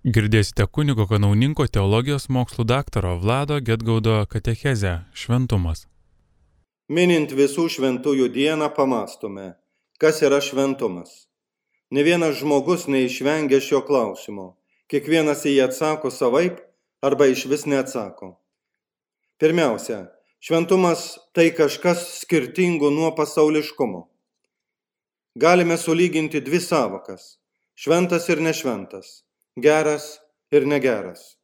Girdėsite kunigo kanauninko teologijos mokslų daktaro Vlado Getgaudo katechezę Šventumas. Minint visų šventųjų dieną pamastome, kas yra šventumas. Ne vienas žmogus neišvengia šio klausimo. Kiekvienas į jį atsako savaip arba iš vis neatsako. Pirmiausia, šventumas tai kažkas skirtingo nuo pasauliškumo. Galime sulyginti dvi savokas - šventas ir nešventas geras ir negeras.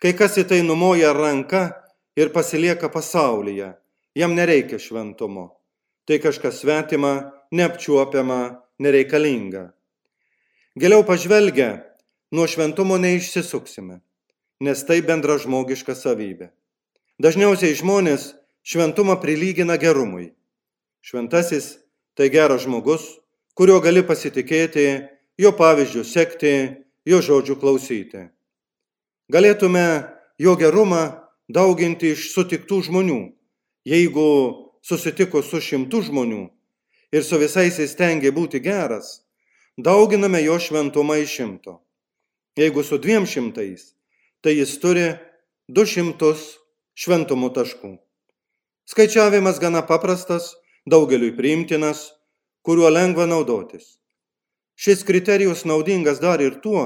Kai kas į tai numoja ranka ir pasilieka pasaulyje, jam nereikia šventumo. Tai kažkas svetima, neapčiuopiama, nereikalinga. Giliau pažvelgę, nuo šventumo neišsisuksime, nes tai bendra žmogiška savybė. Dažniausiai žmonės šventumą prilygina gerumui. Šventasis tai geras žmogus, kuriuo gali pasitikėti, jo pavyzdžių sekti, jo žodžių klausyti. Galėtume jo gerumą dauginti iš sutiktų žmonių, jeigu susitiko su šimtu žmonių ir su visais įstengia būti geras, dauginame jo šventumą iš šimto. Jeigu su dviem šimtais, tai jis turi du šimtus šventumo taškų. Skaičiavimas gana paprastas, daugeliui priimtinas, kuriuo lengva naudotis. Šis kriterijus naudingas dar ir tuo,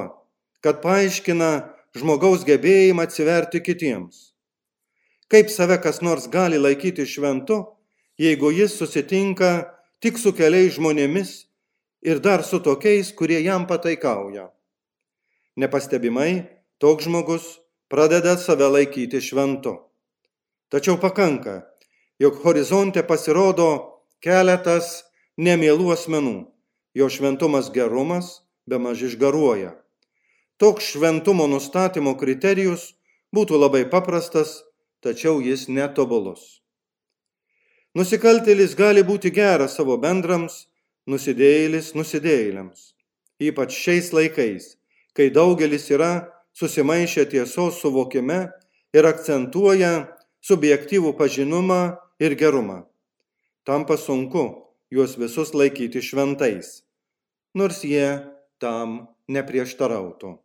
kad paaiškina žmogaus gebėjimą atsiverti kitiems. Kaip save kas nors gali laikyti šventu, jeigu jis susitinka tik su keliais žmonėmis ir dar su tokiais, kurie jam pataikauja. Nepastebimai, toks žmogus pradeda save laikyti šventu. Tačiau pakanka, jog horizonte pasirodo keletas nemėlų asmenų jo šventumas gerumas be maž išgaruoja. Toks šventumo nustatymo kriterijus būtų labai paprastas, tačiau jis netobulus. Nusikaltėlis gali būti geras savo bendrams, nusidėjėlis nusidėjėliams. Ypač šiais laikais, kai daugelis yra susimaišę tiesos suvokime ir akcentuoja subjektyvų pažinumą ir gerumą. Tampa sunku juos visus laikyti šventais nors jie tam neprieštarautų.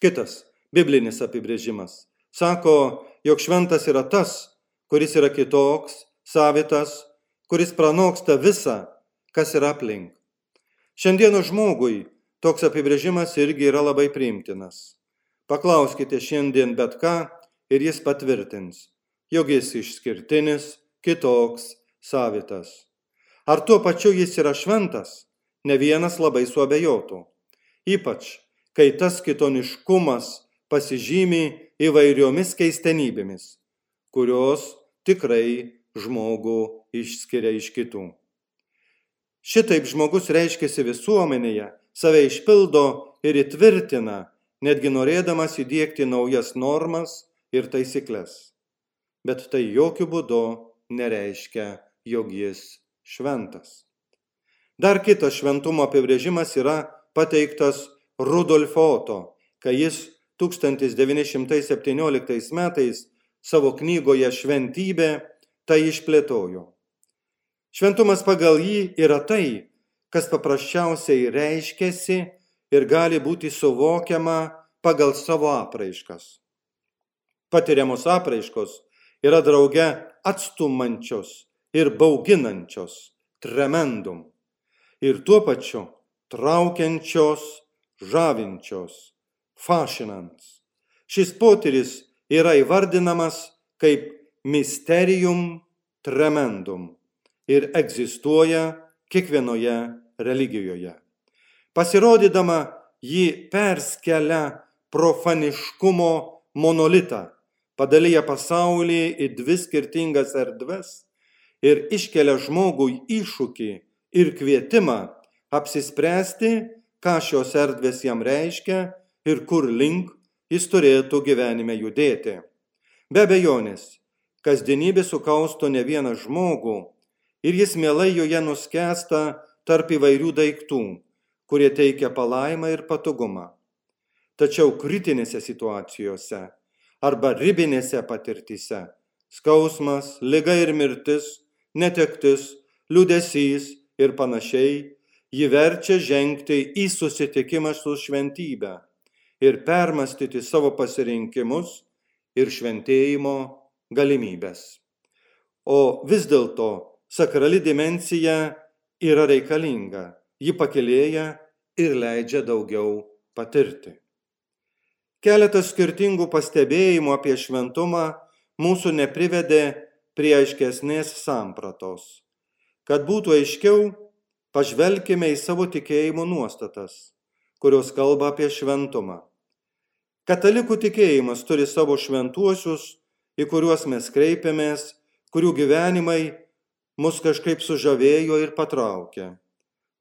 Kitas biblinis apibrėžimas sako, jog šventas yra tas, kuris yra kitoks, savitas, kuris pranoksta visą, kas yra aplink. Šiandieno žmogui toks apibrėžimas irgi yra labai priimtinas. Paklauskite šiandien bet ką ir jis patvirtins, jog jis išskirtinis, kitoks, savitas. Ar tuo pačiu jis yra šventas? Ne vienas labai suabejotų. Ypač, kai tas kitoniškumas pasižymi įvairiomis keistenybėmis, kurios tikrai žmogų išskiria iš kitų. Šitaip žmogus reiškiasi visuomenėje, save išpildo ir įtvirtina, netgi norėdamas įdėkti naujas normas ir taisyklės. Bet tai jokių būdų nereiškia, jog jis šventas. Dar kitas šventumo apibrėžimas yra pateiktas Rudolfo Oto, kai jis 1917 metais savo knygoje Šventybė tai išplėtojo. Šventumas pagal jį yra tai, kas paprasčiausiai reiškėsi ir gali būti suvokiama pagal savo apraiškas. Patiriamos apraiškos yra drauge atstumančios ir bauginančios, tremendum ir tuo pačiu traukiančios, žavinčios, fašinants. Šis potyris yra įvardinamas kaip mysterium tremendum ir egzistuoja kiekvienoje religijoje. Pasirodydama jį perskelia profaniškumo monolitą, padalyja pasaulį į dvi skirtingas erdves ir iškelia žmogui iššūkį ir kvietimą apsispręsti, ką šios erdvės jam reiškia ir kur link jis turėtų gyvenime judėti. Be abejonės, kasdienybė sukausto ne vieną žmogų ir jis mielai joje nuskesta tarp įvairių daiktų, kurie teikia palaimą ir patogumą. Tačiau kritinėse situacijose arba ribinėse patirtyse skausmas, lyga ir mirtis, netektis, liūdėsys ir panašiai, ji verčia žengti į susitikimą su šventybe ir permastyti savo pasirinkimus ir šventėjimo galimybės. O vis dėlto sakrali dimensija yra reikalinga, ji pakilėja ir leidžia daugiau patirti. Keletas skirtingų pastebėjimų apie šventumą mūsų neprivedė prie aiškesnės sampratos. Kad būtų aiškiau, pažvelkime į savo tikėjimo nuostatas, kurios kalba apie šventumą. Katalikų tikėjimas turi savo šventuosius, į kuriuos mes kreipiamės, kurių gyvenimai mus kažkaip sužavėjo ir patraukė.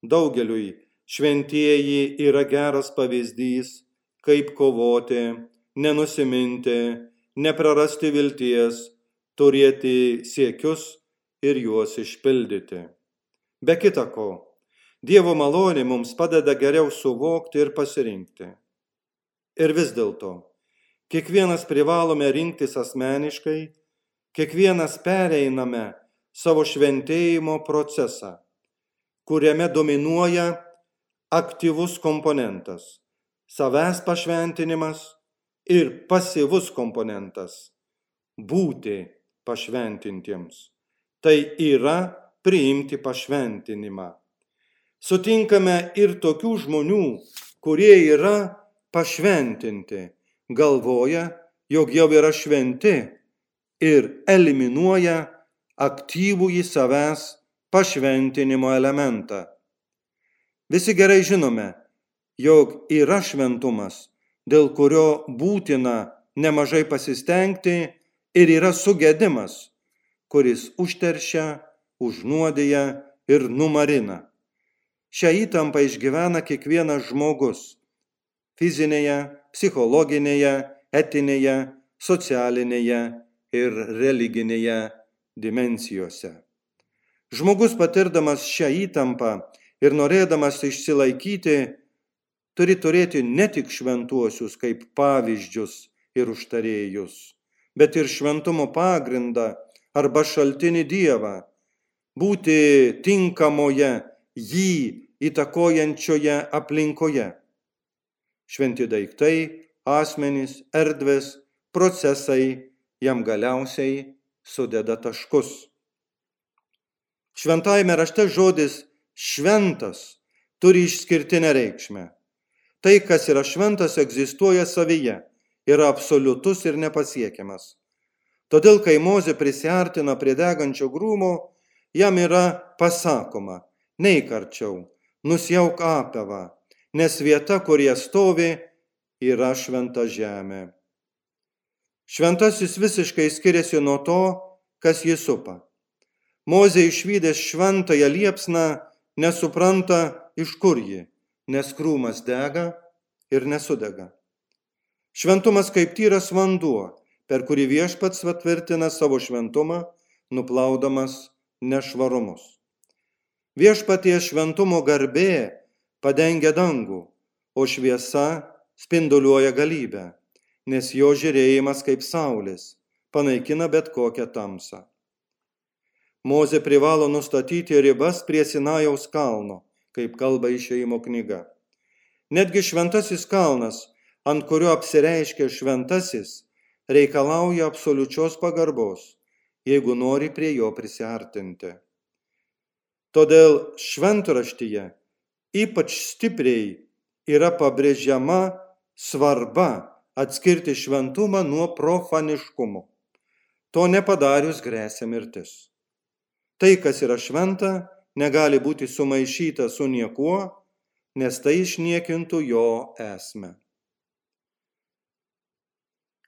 Daugeliui šventieji yra geras pavyzdys, kaip kovoti, nenusiminti, neprarasti vilties, turėti siekius ir juos išpildyti. Be kita ko, Dievo malonė mums padeda geriau suvokti ir pasirinkti. Ir vis dėlto, kiekvienas privalome rinktis asmeniškai, kiekvienas pereiname savo šventėjimo procesą, kuriame dominuoja aktyvus komponentas - savęs pašventinimas ir pasyvus komponentas - būti pašventintiems. Tai yra priimti pašventinimą. Sutinkame ir tokių žmonių, kurie yra pašventinti, galvoja, jog jau yra šventi ir eliminuoja aktyvų į savęs pašventinimo elementą. Visi gerai žinome, jog yra šventumas, dėl kurio būtina nemažai pasistengti ir yra sugedimas, kuris užteršia, užnuodėja ir numarina. Šią įtampą išgyvena kiekvienas žmogus - fizinėje, psichologinėje, etinėje, socialinėje ir religinėje dimensijose. Žmogus patirdamas šią įtampą ir norėdamas išsilaikyti, turi turėti ne tik šventuosius kaip pavyzdžius ir užtarėjus, bet ir šventumo pagrindą arba šaltinį Dievą, būti tinkamoje jį įtakojančioje aplinkoje. Šventi daiktai, asmenys, erdvės, procesai jam galiausiai sudeda taškus. Šventajame rašte žodis šventas turi išskirtinę reikšmę. Tai, kas yra šventas, egzistuoja savyje, yra absoliutus ir nepasiekiamas. Todėl, kai Moze prisartina prie degančio grūmo, jam yra pasakoma, neik arčiau, nusjauk apevą, nes vieta, kur jie stovi, yra šventa žemė. Šventasis visiškai skiriasi nuo to, kas jį supa. Mozė išvykęs šventąją liepsną nesupranta, iš kur ji nes krūmas dega ir nesudega. Šventumas kaip tyras vanduo, per kurį viešpats patvirtina savo šventumą, nuplaudamas nešvarumus. Viešpaties šventumo garbė padengia dangų, o šviesa spinduliuoja galybę, nes jo žiūrėjimas kaip saulės panaikina bet kokią tamsą. Moze privalo nustatyti ribas prie Sinajaus kalno kaip kalba išėjimo knyga. Netgi šventasis kalnas, ant kurio apsireiškia šventasis, reikalauja absoliučios pagarbos, jeigu nori prie jo prisartinti. Todėl šventraštyje ypač stipriai yra pabrėžiama svarba atskirti šventumą nuo profaniškumo. To nepadarius grėsia mirtis. Tai, kas yra šventa, negali būti sumaišyta su niekuo, nes tai išniekintų jo esmę.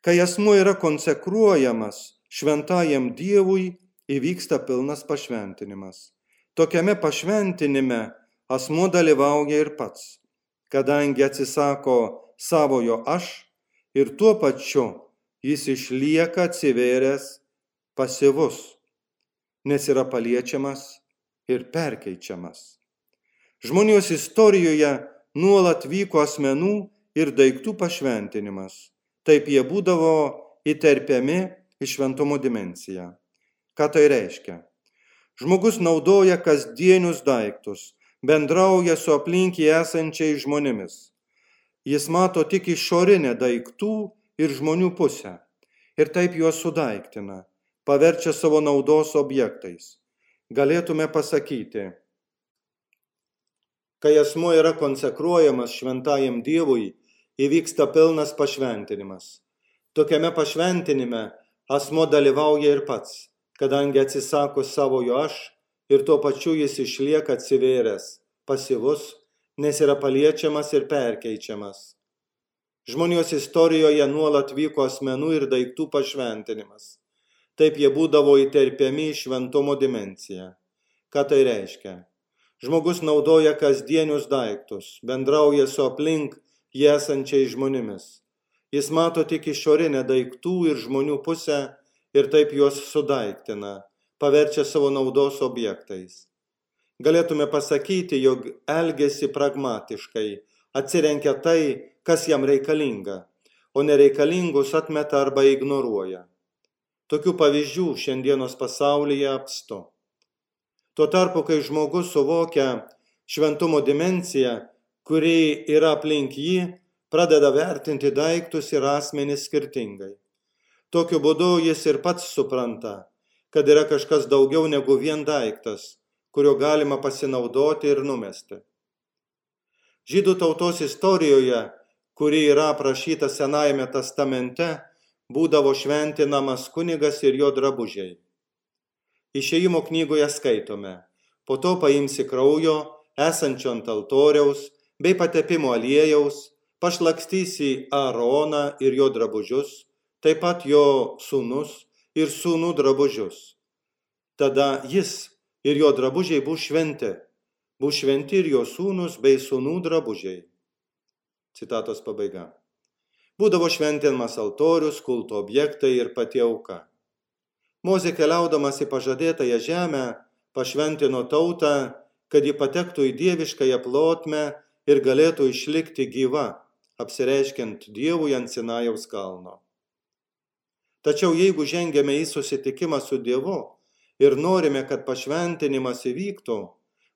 Kai asmuo yra konsekruojamas šventajam Dievui, įvyksta pilnas pašventinimas. Tokiame pašventinime asmuo dalyvauja ir pats, kadangi atsisako savojo aš ir tuo pačiu jis išlieka atsiveręs pasivus, nes yra paliečiamas ir perkeičiamas. Žmonijos istorijoje nuolat vyko asmenų ir daiktų pašventinimas. Taip jie būdavo įterpiami į šventumo dimenciją. Ką tai reiškia? Žmogus naudoja kasdienius daiktus, bendrauja su aplinkiai esančiais žmonėmis. Jis mato tik išorinę daiktų ir žmonių pusę ir taip juos sudaiktina, paverčia savo naudos objektais. Galėtume pasakyti, kai asmuo yra konsekruojamas šventajam Dievui, įvyksta pilnas pašventinimas. Tokiame pašventinime asmo dalyvauja ir pats, kadangi atsisako savojo aš ir tuo pačiu jis išlieka atsivėręs, pasyvus, nes yra paliečiamas ir perkeičiamas. Žmonijos istorijoje nuolat vyko asmenų ir daiktų pašventinimas. Taip jie būdavo įterpiami į šventumo dimenciją. Ką tai reiškia? Žmogus naudoja kasdienius daiktus, bendrauja su aplink jie esančiais žmonėmis. Jis mato tik išorinę daiktų ir žmonių pusę ir taip juos sudaiktina, paverčia savo naudos objektais. Galėtume pasakyti, jog elgesi pragmatiškai, atsirenkia tai, kas jam reikalinga, o nereikalingus atmeta arba ignoruoja. Tokių pavyzdžių šiandienos pasaulyje apstu. Tuo tarpu, kai žmogus suvokia šventumo dimenciją, kuri yra aplink jį, pradeda vertinti daiktus ir asmenys skirtingai. Tokiu būdu jis ir pats supranta, kad yra kažkas daugiau negu vien daiktas, kurio galima pasinaudoti ir numesti. Žydų tautos istorijoje, kuri yra aprašyta Senajame testamente, būdavo šventinamas kunigas ir jo drabužiai. Išėjimo knygoje skaitome, po to paimsi kraujo, esančio ant altoriaus, bei patepimo aliejaus, pašlakstysi Aaroną ir jo drabužius, taip pat jo sūnus ir sūnų drabužius. Tada jis ir jo drabužiai bus šventi, bus šventi ir jo sūnus bei sūnų drabužiai. Citatos pabaiga. Būdavo šventinamas altorius, kulto objektai ir pati auka. Mozė keliaudamas į pažadėtąją žemę pašventino tautą, kad ji patektų į dieviškąją plotmę ir galėtų išlikti gyva apsireiškiant Dievui ant Sinajaus kalno. Tačiau jeigu žengėme į susitikimą su Dievu ir norime, kad pašventinimas įvyktų,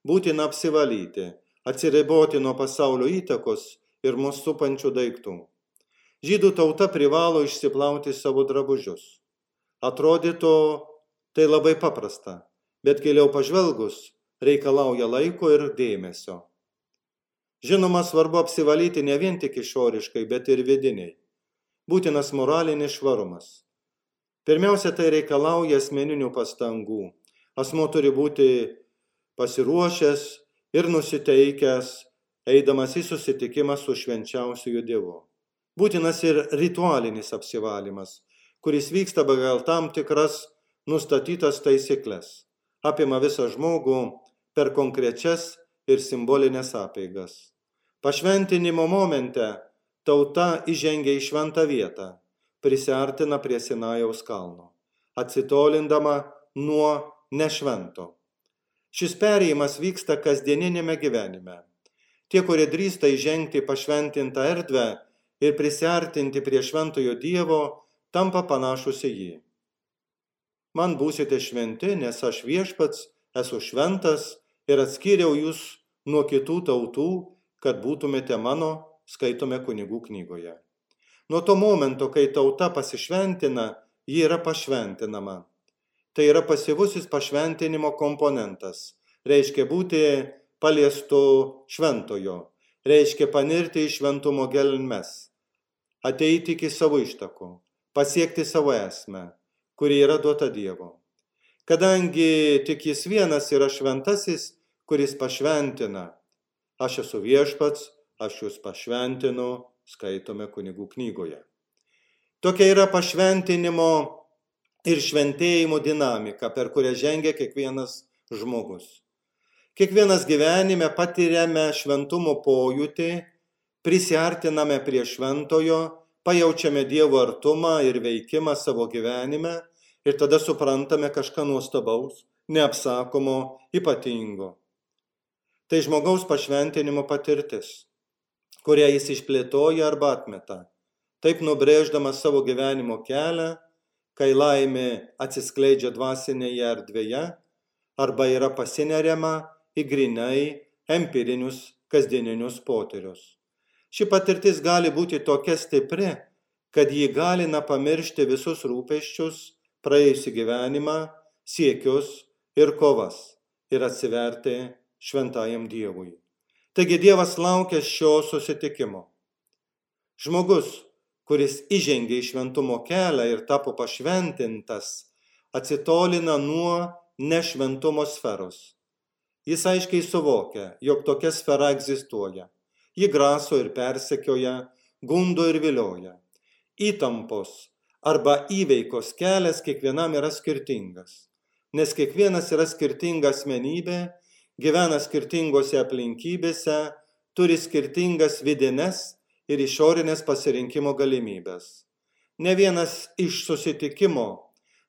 būtina apsivalyti, atsiriboti nuo pasaulio įtakos ir mūsų supančių daiktų. Žydų tauta privalo išsiplauti savo drabužius. Atrodytų, tai labai paprasta, bet giliau pažvelgus reikalauja laiko ir dėmesio. Žinoma, svarbu apsivalyti ne vien tik išoriškai, bet ir vidiniai. Būtinas moralinis švarumas. Pirmiausia, tai reikalauja asmeninių pastangų. Asmo turi būti pasiruošęs ir nusiteikęs, eidamas į susitikimą su švenčiausiųjų Dievu. Būtinas ir ritualinis apsivalymas, kuris vyksta pagal tam tikras nustatytas taisyklės, apima visą žmogų per konkrečias ir simbolinės apeigas. Pašventinimo momente tauta įžengia į šventą vietą, prisartina prie Sinajaus kalno, atsitolindama nuo nešvento. Šis perėjimas vyksta kasdieninėme gyvenime. Tie, kurie drįsta įžengti pašventintą erdvę ir prisartinti prie šventojo Dievo, tampa panašus į jį. Man būsite šventi, nes aš viešpats esu šventas ir atskyriau jūs nuo kitų tautų kad būtumėte mano, skaitome kunigų knygoje. Nuo to momento, kai tauta pasišventina, ji yra pašventinama. Tai yra pasivusis pašventinimo komponentas. Reiškia būti paliestu šventojo. Reiškia panirti į šventumo gelmes. Ateiti iki savo ištakų. Pasiekti savo esmę, kuri yra duota Dievo. Kadangi tik jis vienas yra šventasis, kuris pašventina, Aš esu viešpats, aš jūs pašventinu, skaitome kunigų knygoje. Tokia yra pašventinimo ir šventėjimo dinamika, per kurią žengia kiekvienas žmogus. Kiekvienas gyvenime patiriame šventumo pojūtį, prisartiname prie šventojo, pajaučiame Dievo artumą ir veikimą savo gyvenime ir tada suprantame kažką nuostabaus, neapsakomo, ypatingo. Tai žmogaus pašventinimo patirtis, kurią jis išplėtoja arba atmeta, taip nubrėždamas savo gyvenimo kelią, kai laimė atsiskleidžia dvasinėje erdvėje arba yra pasineriama į grinai empirinius kasdieninius potyrius. Ši patirtis gali būti tokia stipri, kad jį galina pamiršti visus rūpeščius, praėjusi gyvenimą, siekius ir kovas ir atsiverti šventajam Dievui. Taigi Dievas laukia šio susitikimo. Žmogus, kuris įžengė į šventumo kelią ir tapo pašventintas, atsitolina nuo nešventumo sferos. Jis aiškiai suvokia, jog tokia sfera egzistuoja. Ji graso ir persekioja, gundo ir vilioja. Įtampos arba įveikos kelias kiekvienam yra skirtingas, nes kiekvienas yra skirtinga asmenybė gyvena skirtingose aplinkybėse, turi skirtingas vidines ir išorinės pasirinkimo galimybės. Ne vienas iš susitikimo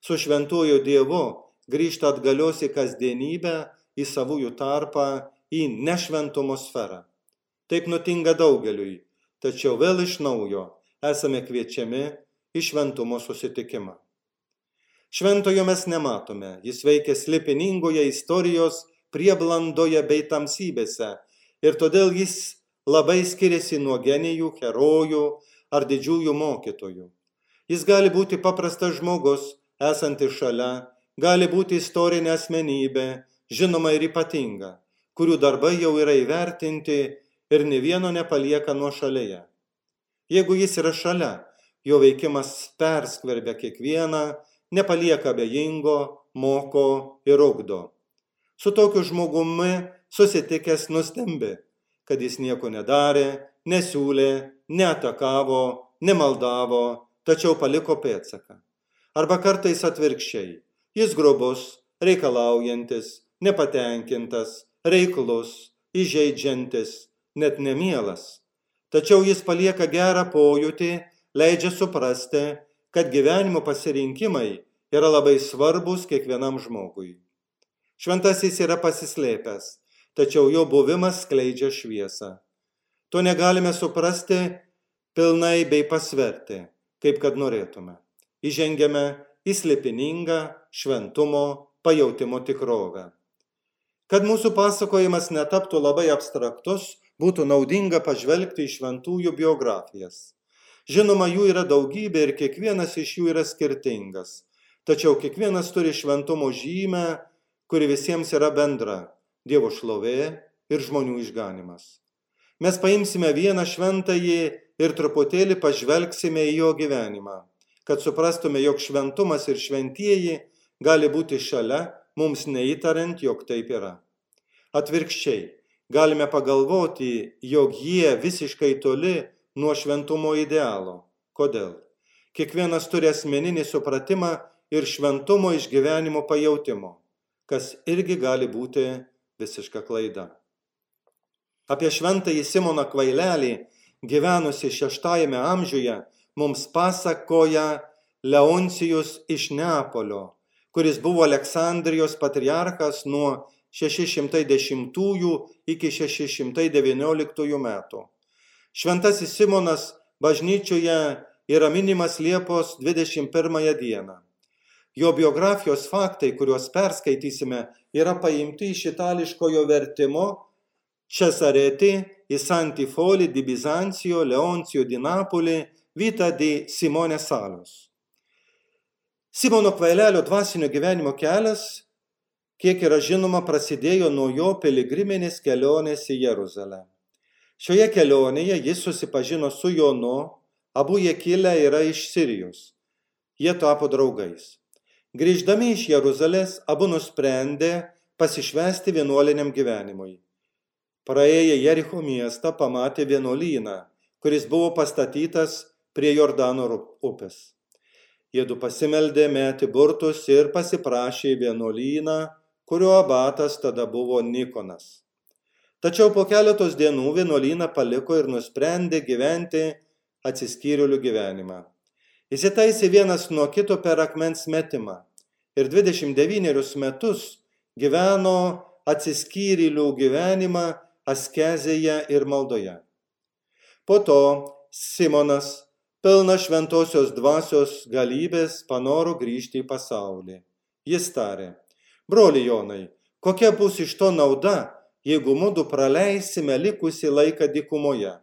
su šventuoju Dievu grįžta atgalios į kasdienybę, į savųjų tarpą, į nešventumo sferą. Taip nutinka daugeliui, tačiau vėl iš naujo esame kviečiami į šventumo susitikimą. Šventojo mes nematome, jis veikia slipiningoje istorijos prieblandoje bei tamsybėse ir todėl jis labai skiriasi nuo genijų, herojų ar didžiųjų mokytojų. Jis gali būti paprastas žmogus, esantis šalia, gali būti istorinė asmenybė, žinoma ir ypatinga, kurių darbai jau yra įvertinti ir ne vieno nepalieka nuo šalyje. Jeigu jis yra šalia, jo veikimas perskverbia kiekvieną, nepalieka bejingo, moko ir ugdo. Su tokiu žmogumi susitikęs nustembi, kad jis nieko nedarė, nesiūlė, neatakavo, nemaldavo, tačiau paliko pėtsaką. Arba kartais atvirkščiai. Jis grobus, reikalaujantis, nepatenkintas, reiklus, įžeidžiantis, net nemielas. Tačiau jis palieka gerą pojūtį, leidžia suprasti, kad gyvenimo pasirinkimai yra labai svarbus kiekvienam žmogui. Šventasis yra pasislėpęs, tačiau jo buvimas skleidžia šviesą. To negalime suprasti pilnai bei pasverti, kaip kad norėtume. Įžengiame į slėpiningą šventumo pajautimo tikrovę. Kad mūsų pasakojimas netaptų labai abstraktus, būtų naudinga pažvelgti į šventųjų biografijas. Žinoma, jų yra daugybė ir kiekvienas iš jų yra skirtingas. Tačiau kiekvienas turi šventumo žymę kuri visiems yra bendra - Dievo šlovė ir žmonių išganimas. Mes paimsime vieną šventąjį ir truputėlį pažvelgsime į jo gyvenimą, kad suprastume, jog šventumas ir šventieji gali būti šalia, mums neįtariant, jog taip yra. Atvirkščiai, galime pagalvoti, jog jie visiškai toli nuo šventumo idealo. Kodėl? Kiekvienas turi asmeninį supratimą ir šventumo išgyvenimo pajautimo kas irgi gali būti visiška klaida. Apie šventąjį Simoną Kvailelį, gyvenusi šeštajame amžiuje, mums pasakoja Leoncijus iš Neapolio, kuris buvo Aleksandrijos patriarchas nuo 610 iki 619 metų. Šventasis Simonas bažnyčioje yra minimas Liepos 21 dieną. Jo biografijos faktai, kuriuos perskaitysime, yra paimti iš itališkojo vertimo Cesareti į Santifoli di Bizancijo, Leoncijo di Napoli, Vita di Simone Salos. Simono Kvailelio dvasinio gyvenimo kelias, kiek yra žinoma, prasidėjo nuo jo piligriminės kelionės į Jeruzalę. Šioje kelionėje jis susipažino su Jonu, abu jie kilę yra iš Sirijos. Jie tapo draugais. Grįždami iš Jeruzalės, abu nusprendė pasišvesti vienuoliniam gyvenimui. Praėję Jericho miestą pamatė vienuolyną, kuris buvo pastatytas prie Jordano upės. Jėdu pasimeldė, metė burtus ir pasiprašė vienuolyną, kurio abatas tada buvo Nikonas. Tačiau po keletos dienų vienuolyną paliko ir nusprendė gyventi atsiskyrėlių gyvenimą. Įsitaisė vienas nuo kito per akmens metimą ir 29 metus gyveno atsiskyrėlių gyvenimą askezėje ir maldoje. Po to Simonas, pilnas šventosios dvasios galybės, panoro grįžti į pasaulį. Jis tarė, broli Jonai, kokia bus iš to nauda, jeigu mūdu praleisime likusį laiką dykumoje?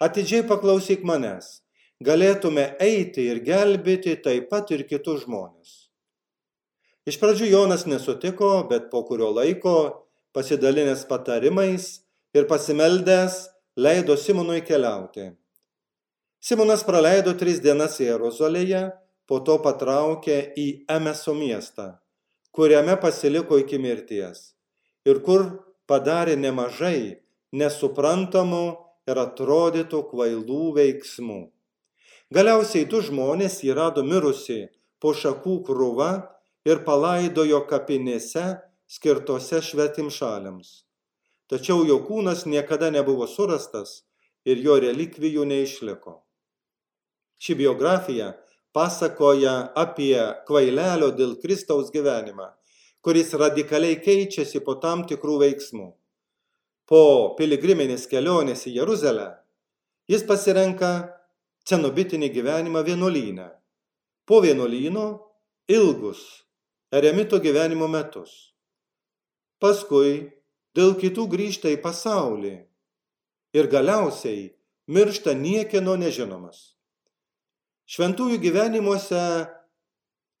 atidžiai paklausyk manęs, galėtume eiti ir gelbėti taip pat ir kitus žmonės. Iš pradžių Jonas nesutiko, bet po kurio laiko, pasidalinęs patarimais ir pasimeldęs, leido Simonui keliauti. Simonas praleido tris dienas Jeruzalėje, po to patraukė į Emeso miestą, kuriame pasiliko iki mirties ir kur padarė nemažai nesuprantamų ir atrodytų kvailų veiksmų. Galiausiai du žmonės jį rado mirusi po šakų krūva ir palaidojo kapinėse skirtose švetimšaliams. Tačiau jo kūnas niekada nebuvo surastas ir jo relikvijų neišliko. Ši biografija pasakoja apie kvailelio dėl Kristaus gyvenimą, kuris radikaliai keičiasi po tam tikrų veiksmų. Po piligriminės kelionės į Jeruzalę jis pasirenka cenobitinį gyvenimą vienuolynę. Po vienuolyno ilgus eremito gyvenimo metus. Paskui dėl kitų grįžta į pasaulį ir galiausiai miršta niekieno nežinomas. Šventųjų gyvenimuose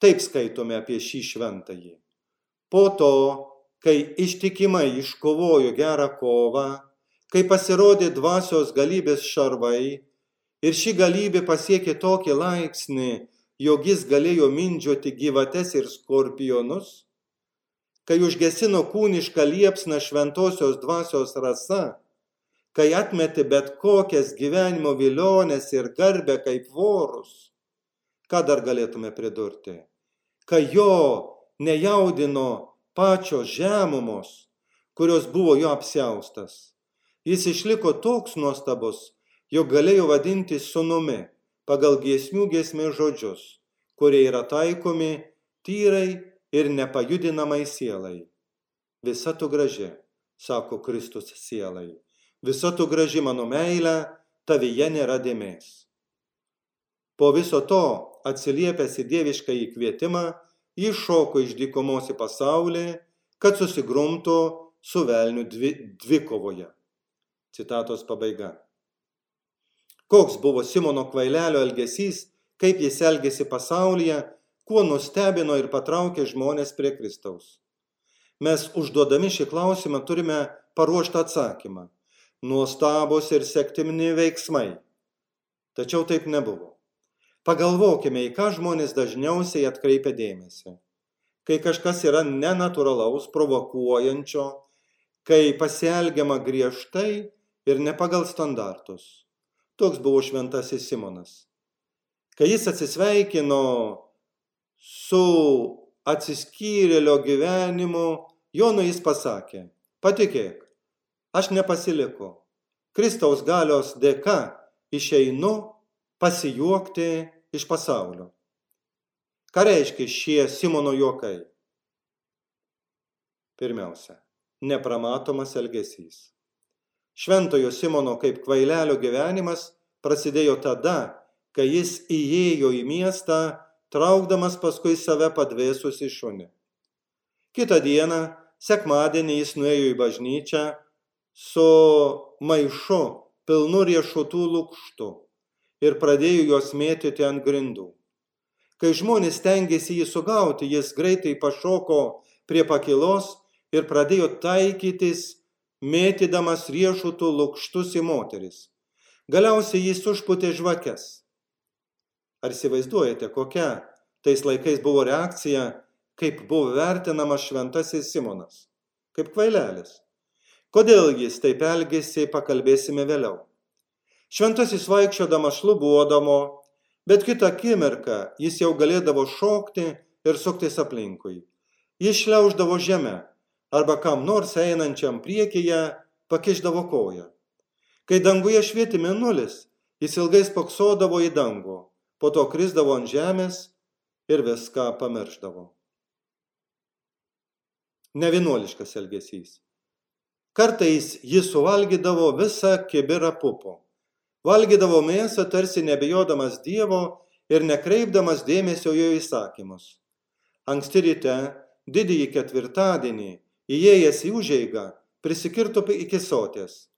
taip skaitome apie šį šventąjį. Po to, kai ištikimai iškovojo gerą kovą, kai pasirodė dvasios galybės šarvai ir ši galybė pasiekė tokį laipsnį, jog jis galėjo mindžioti gyvates ir skorpionus, kai užgesino kūnišką liepsną šventosios dvasios rasa, kai atmetė bet kokias gyvenimo vilionės ir garbę kaip vorus, ką dar galėtume pridurti, kai jo nejaudino pačios žemumos, kurios buvo jo apsiaustas. Jis išliko toks nuostabus, jog galėjo vadinti sunumi pagal giesmių giesmės žodžius, kurie yra taikomi tyrai ir nepajudinamai sielai. Visa tu graži, sako Kristus sielai. Visa tu graži mano meilė, tavyje nėra dėmesys. Po viso to, atsiliepęs į dievišką įkvietimą, jis šoko iš dykumos į pasaulį, kad susigrumtų su velniu dvi, dvikovoje. Citatos pabaiga. Koks buvo Simono kvailelio elgesys, kaip jis elgėsi pasaulyje, kuo nustebino ir patraukė žmonės prie Kristaus. Mes užduodami šį klausimą turime paruoštą atsakymą. Nuostabus ir sektimini veiksmai. Tačiau taip nebuvo. Pagalvokime, į ką žmonės dažniausiai atkreipia dėmesį. Kai kažkas yra nenatūralaus, provokuojančio, kai pasielgiama griežtai ir ne pagal standartus. Toks buvo šventasis Simonas. Kai jis atsisveikino su atsiskyrėlio gyvenimu, Jonui jis pasakė, patikėk, aš nepasiliku. Kristaus galios dėka išeinu pasijuokti iš pasaulio. Ką reiškia šie Simono juokai? Pirmiausia, nepramatomas elgesys. Šventojo Simono kaip kvailelio gyvenimas prasidėjo tada, kai jis įėjo į miestą, traukdamas paskui save padvėsusi šunį. Kitą dieną, sekmadienį, jis nuėjo į bažnyčią su maišu pilnu riešutų lūkštų ir pradėjo juos mėtyti ant grindų. Kai žmonės tengiasi jį sugauti, jis greitai pašoko prie pakilos ir pradėjo taikytis mėtydamas riešutų lukštus į moteris. Galiausiai jis užputė žvakes. Ar įsivaizduojate, kokia tais laikais buvo reakcija, kaip buvo vertinamas šventasis Simonas? Kaip kvailelis. Kodėl jis taip elgėsi, pakalbėsime vėliau. Šventasis vaikščiodamas šlubuodamo, bet kitą akimirką jis jau galėdavo šokti ir suktis aplinkui. Jis šliauždavo žemę, arba kam nors einančiam priekyje pakišdavo koją. Kai danguje švieti mėnulis, jis ilgai spoksodavo į dangų, po to krisdavo ant žemės ir viską pamiršdavo. Nevienuoliškas elgesys. Kartais jis suvalgydavo visą kibirą pupo. Valgydavo mėsą tarsi nebijodamas Dievo ir nekreipdamas dėmesio jo įsakymus. Anksti ryte, didįjį ketvirtadienį, įėjęs į užeigą, prisikirto iki sotės.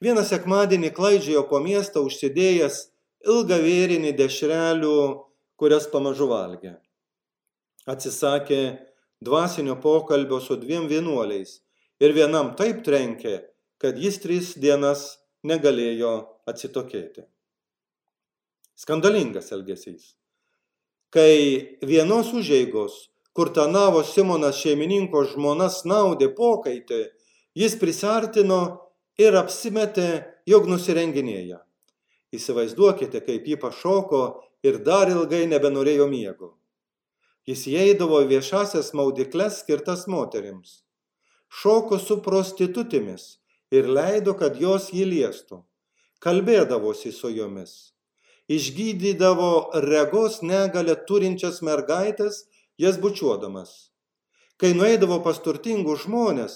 Vieną sekmadienį klaidžiojo po miestą užsidėjęs ilgą vėrinį dešrelių, kurias pamažu valgė. Atsisakė dvasinio pokalbio su dviem vienuoliais ir vienam taip trenkė, kad jis tris dienas negalėjo atsitokėti. Skandalingas elgesys. Kai vienos užeigos, kur tanavo Simonas šeimininko žmona snaudė pokaitį, jis prisartino ir apsimetė, jog nusirenginėja. Įsivaizduokite, kaip jį pašoko ir dar ilgai nebenorėjo miego. Jis įeidavo viešasias maudikles skirtas moterims. Šoko su prostitutėmis ir leido, kad jos jį liestų. Kalbėdavosi su jomis. Išgydydavo regos negalę turinčias mergaitės, jas bučiuodamas. Kai nueidavo pas turtingus žmonės,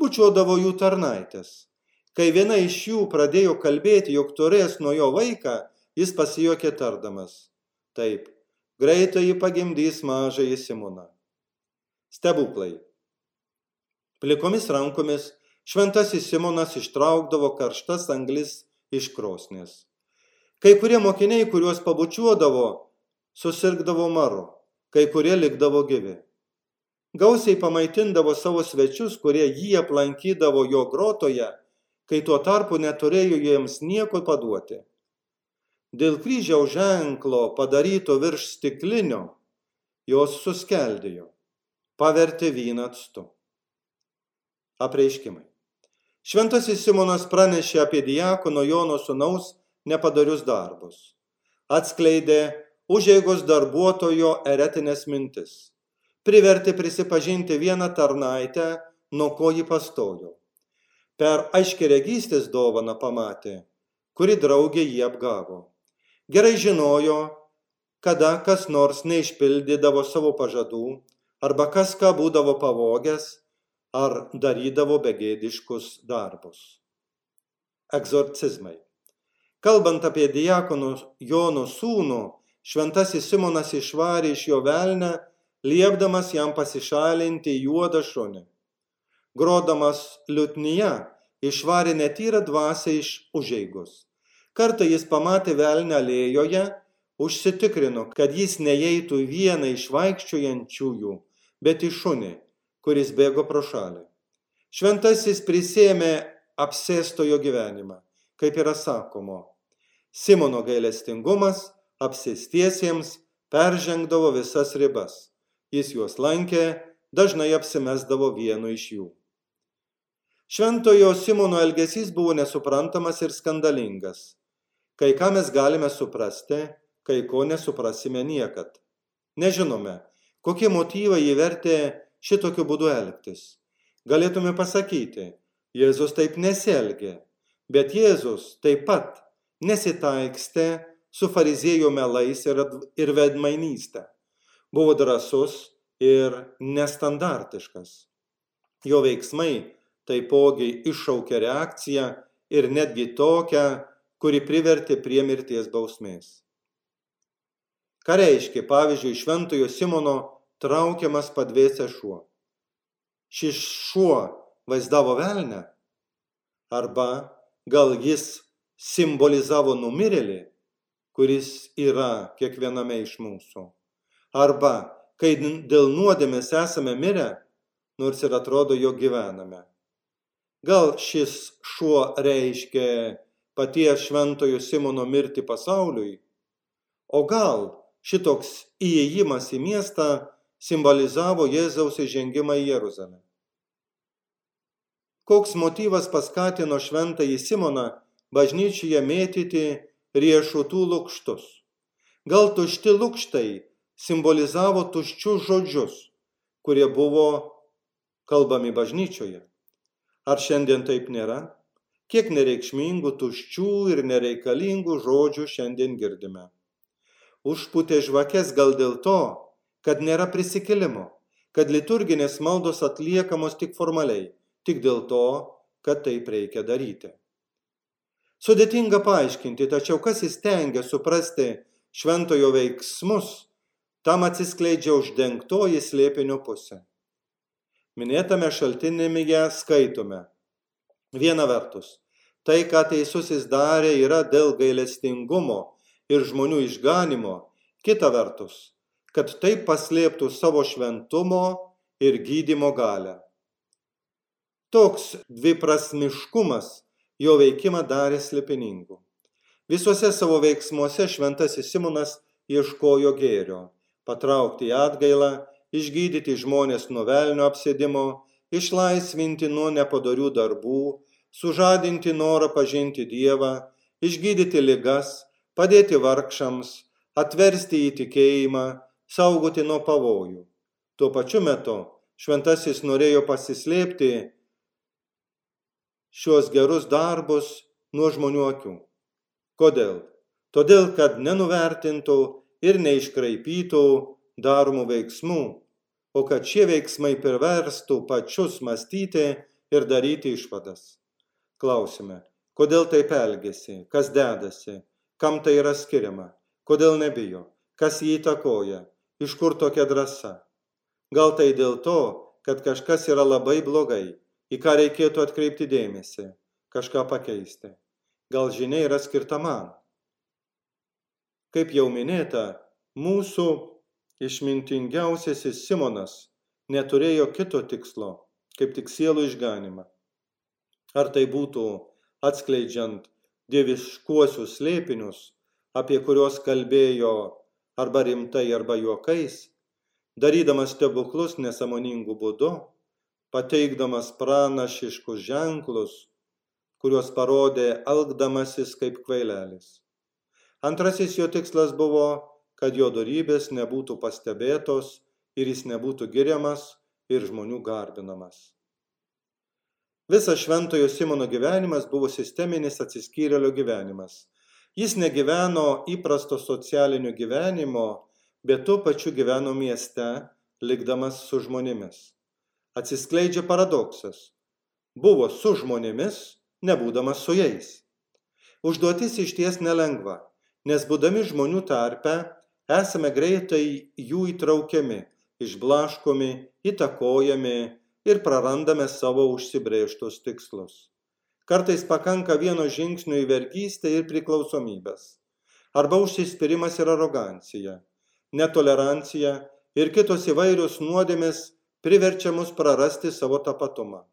bučiuodavo jų tarnaitės. Kai viena iš jų pradėjo kalbėti, jog turės nuo jo vaiką, jis pasijokė tardamas. Taip, greitai jį pagimdys mažąjį Simoną. Stebuklai. Plikomis rankomis šventasis Simonas ištraukdavo karštas anglis iš krosnės. Kai kurie mokiniai, kuriuos pabučiuodavo, susirgdavo maru, kai kurie likdavo gyvi. Gausiai pamaitindavo savo svečius, kurie jį aplankydavo jo grotoje, kai tuo tarpu neturėjo jiems nieko paduoti. Dėl kryžiaus ženklo padaryto virš stiklinio jos suskeldėjo, pavertė vyną atstu. Apreiškimai. Šventasis Simonas pranešė apie diakono Jono sunaus nepadarius darbus. Atskleidė užėgos darbuotojo eretinės mintis. Privertė prisipažinti vieną tarnaitę, nuo ko jį pastojo. Per aiškiregystės dovaną pamatė, kuri draugė jį apgavo. Gerai žinojo, kada kas nors neišpildydavo savo pažadų arba kas ką būdavo pavogęs ar darydavo begėdiškus darbus. Egzorcizmai. Kalbant apie diakonų Jono sūnų, šventasis Simonas išvarė iš jo velnę, liepdamas jam pasišalinti juodą šunį. Grodamas liutnyje išvarė netyrą dvasę iš užeigos. Kartą jis pamatė velnę alėjoje, užsitikrino, kad jis neįeitų vieną iš vaikščiojančiųjų, bet į šunį kuris bėgo pro šalį. Šventasis prisėmė apsėstojo gyvenimą, kaip yra sakoma. Simono gailestingumas apsėstiesiems peržengdavo visas ribas. Jis juos lankė, dažnai apsimesdavo vienu iš jų. Šventojo Simono elgesys buvo nesuprantamas ir skandalingas. Kai ką mes galime suprasti, kai ko nesuprasime niekad. Nežinome, kokie motyvai įvertė šitokiu būdu elgtis. Galėtume pasakyti, Jėzus taip nesielgė, bet Jėzus taip pat nesitaikstė su fariziejų melais ir, ir vedmainystė. Buvo drasus ir nestandartiškas. Jo veiksmai taipogi iššaukė reakciją ir netgi tokią, kuri privertė prie mirties bausmės. Ką reiškia, pavyzdžiui, šventojo Simono traukiamas padvėsęs šuo. Šis šuo vaizdavo velnę? Arba gal jis simbolizavo numirėlį, kuris yra kiekviename iš mūsų? Arba kai dėl nuodėmės esame mirę, nors ir atrodo, jo gyvename. Gal šis šuo reiškia paties šventojo Simono mirtį pasauliui? O gal šitoks įėjimas į miestą simbolizavo Jėzaus įžengimą į Jeruzalę. Koks motyvas paskatino šventąjį Simoną bažnyčioje mėtyti riešutų lūkštus? Gal tušti lūkštai simbolizavo tuščius žodžius, kurie buvo kalbami bažnyčioje? Ar šiandien taip nėra? Kiek nereikšmingų, tuščių ir nereikalingų žodžių šiandien girdime. Užputė žvakes gal dėl to, kad nėra prisikėlimo, kad liturginės maldos atliekamos tik formaliai, tik dėl to, kad taip reikia daryti. Sudėtinga paaiškinti, tačiau kas įstengia suprasti šventojo veiksmus, tam atsiskleidžia uždengtoji slėpinio pusė. Minėtame šaltinėmėje skaitome. Viena vertus, tai, ką teisusis darė, yra dėl gailestingumo ir žmonių išganimo, kita vertus, kad taip paslėptų savo šventumo ir gydimo galę. Toks dviprasmiškumas jo veikimą darė slėpiningu. Visuose savo veiksmuose šventasis Simonas ieškojo gėrio - patraukti į atgailą, išgydyti žmonės nuo velnio apsėdimo, išlaisvinti nuo nepadorių darbų, sužadinti norą pažinti Dievą, išgydyti ligas, padėti vargšams, atversti į tikėjimą, saugoti nuo pavojų. Tuo pačiu metu šventasis norėjo pasislėpti šios gerus darbus nuo žmonių akių. Kodėl? Todėl, kad nenuvertintų ir neiškraipytų daromų veiksmų, o kad šie veiksmai priverstų pačius mąstyti ir daryti išvadas. Klausime, kodėl taip elgesi, kas dedasi, kam tai yra skiriama, kodėl nebijo, kas jį įtakoja, iš kur tokia drąsa. Gal tai dėl to, kad kažkas yra labai blogai, į ką reikėtų atkreipti dėmesį, kažką pakeisti. Gal žinia yra skirta man. Kaip jau minėta, mūsų išmintingiausiasis Simonas neturėjo kito tikslo, kaip tik sielų išganimą. Ar tai būtų atskleidžiant dieviškuosius slėpinius, apie kuriuos kalbėjo arba rimtai, arba juokais, darydamas stebuklus nesamoningų būdu, pateikdamas pranašiškus ženklus, kuriuos parodė elgdamasis kaip kvailelis. Antrasis jo tikslas buvo kad jo dorybės nebūtų pastebėtos ir jis nebūtų giriamas ir žmonių garbinamas. Visas šventojo Simono gyvenimas buvo sisteminis atsiskyrėlio gyvenimas. Jis negyveno įprasto socialinio gyvenimo, bet tuo pačiu gyveno mieste, likdamas su žmonėmis. Atsiskleidžia paradoksas. Buvo su žmonėmis, nebūdamas su jais. Užduotis iš ties nelengva, nes būdami žmonių tarpe esame greitai jų įtraukiami, išblaškomi, įtakojami ir prarandame savo užsibrėžtus tikslus. Kartais pakanka vieno žingsnio į vergystę ir priklausomybės. Arba užsispyrimas ir arogancija, netolerancija ir kitos įvairios nuodėmės priverčia mus prarasti savo tapatumą.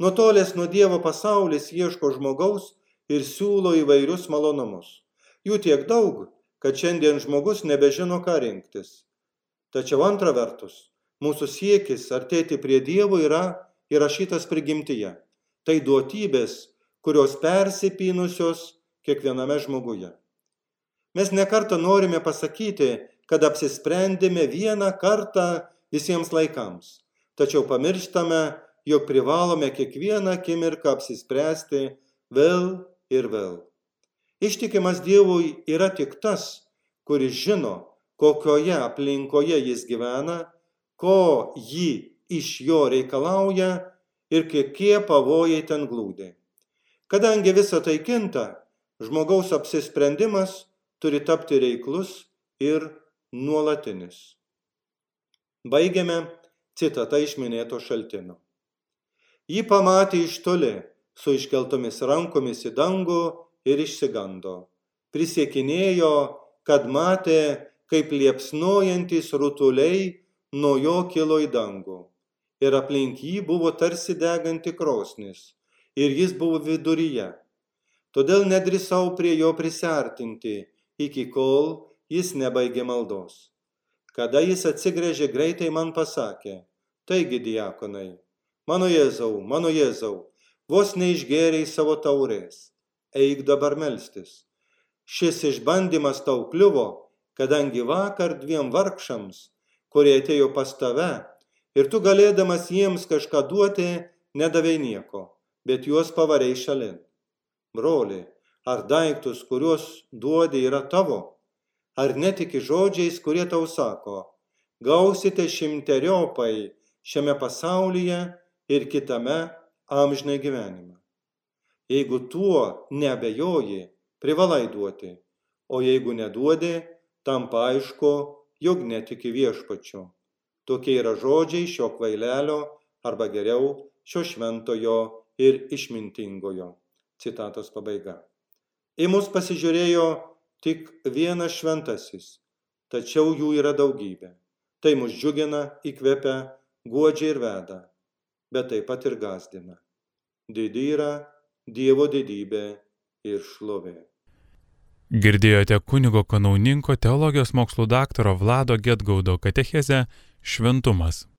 Nutolęs nuo Dievo pasaulis ieško žmogaus ir siūlo įvairius malonumus. Jų tiek daug, kad šiandien žmogus nebežino, ką rinktis. Tačiau antra vertus, mūsų siekis artėti prie Dievo yra įrašytas prigimtyje. Tai duotybės, kurios persipynusios kiekviename žmoguje. Mes nekartą norime pasakyti, kad apsisprendėme vieną kartą visiems laikams, tačiau pamirštame, jog privalome kiekvieną akimirką apsispręsti vėl ir vėl. Ištikimas Dievui yra tik tas, kuris žino, kokioje aplinkoje jis gyvena, ko jį iš jo reikalauja ir kokie pavojai ten glūdi. Kadangi visa tai kinta, žmogaus apsisprendimas turi tapti reiklus ir nuolatinis. Baigiame citatą iš minėto šaltino. Jį pamatė iš toli, su iškeltomis rankomis į dangų ir išsigando. Prisiekinėjo, kad matė, kaip liepsnojantys rutuliai nuo jo kilo į dangų. Ir aplink jį buvo tarsi deganti krosnis. Ir jis buvo viduryje. Todėl nedrisau prie jo prisartinti, iki kol jis nebaigė maldos. Kada jis atsigrėžė greitai man pasakė, taigi diakonai, mano Jėzau, mano Jėzau, vos neišgėriai savo taurės eik dabar melstis. Šis išbandymas tau kliuvo, kadangi vakar dviem vargšams, kurie atėjo pas tave, ir tu galėdamas jiems kažką duoti, nedavai nieko, bet juos pavarei šalin. Broli, ar daiktus, kuriuos duodi, yra tavo? Ar netiki žodžiais, kurie tau sako, gausite šimteriopai šiame pasaulyje ir kitame amžinai gyvenime? Jeigu tuo nebejoji, privalai duoti, o jeigu neduodi, tampa aišku, jog netiki viešpačiu. Tokie yra žodžiai šio kvailelio arba geriau šio šventojo ir išmintingojo. Citatos pabaiga. Į mus pasižiūrėjo tik vienas šventasis, tačiau jų yra daugybė. Tai mus džiugina, įkvepia, guodžia ir veda, bet taip pat ir gazdina. Didi yra Dievo didybė ir šlovė. Girdėjote kunigo kanauninko teologijos mokslų daktaro Vlado Getgaudo katechezę Šventumas.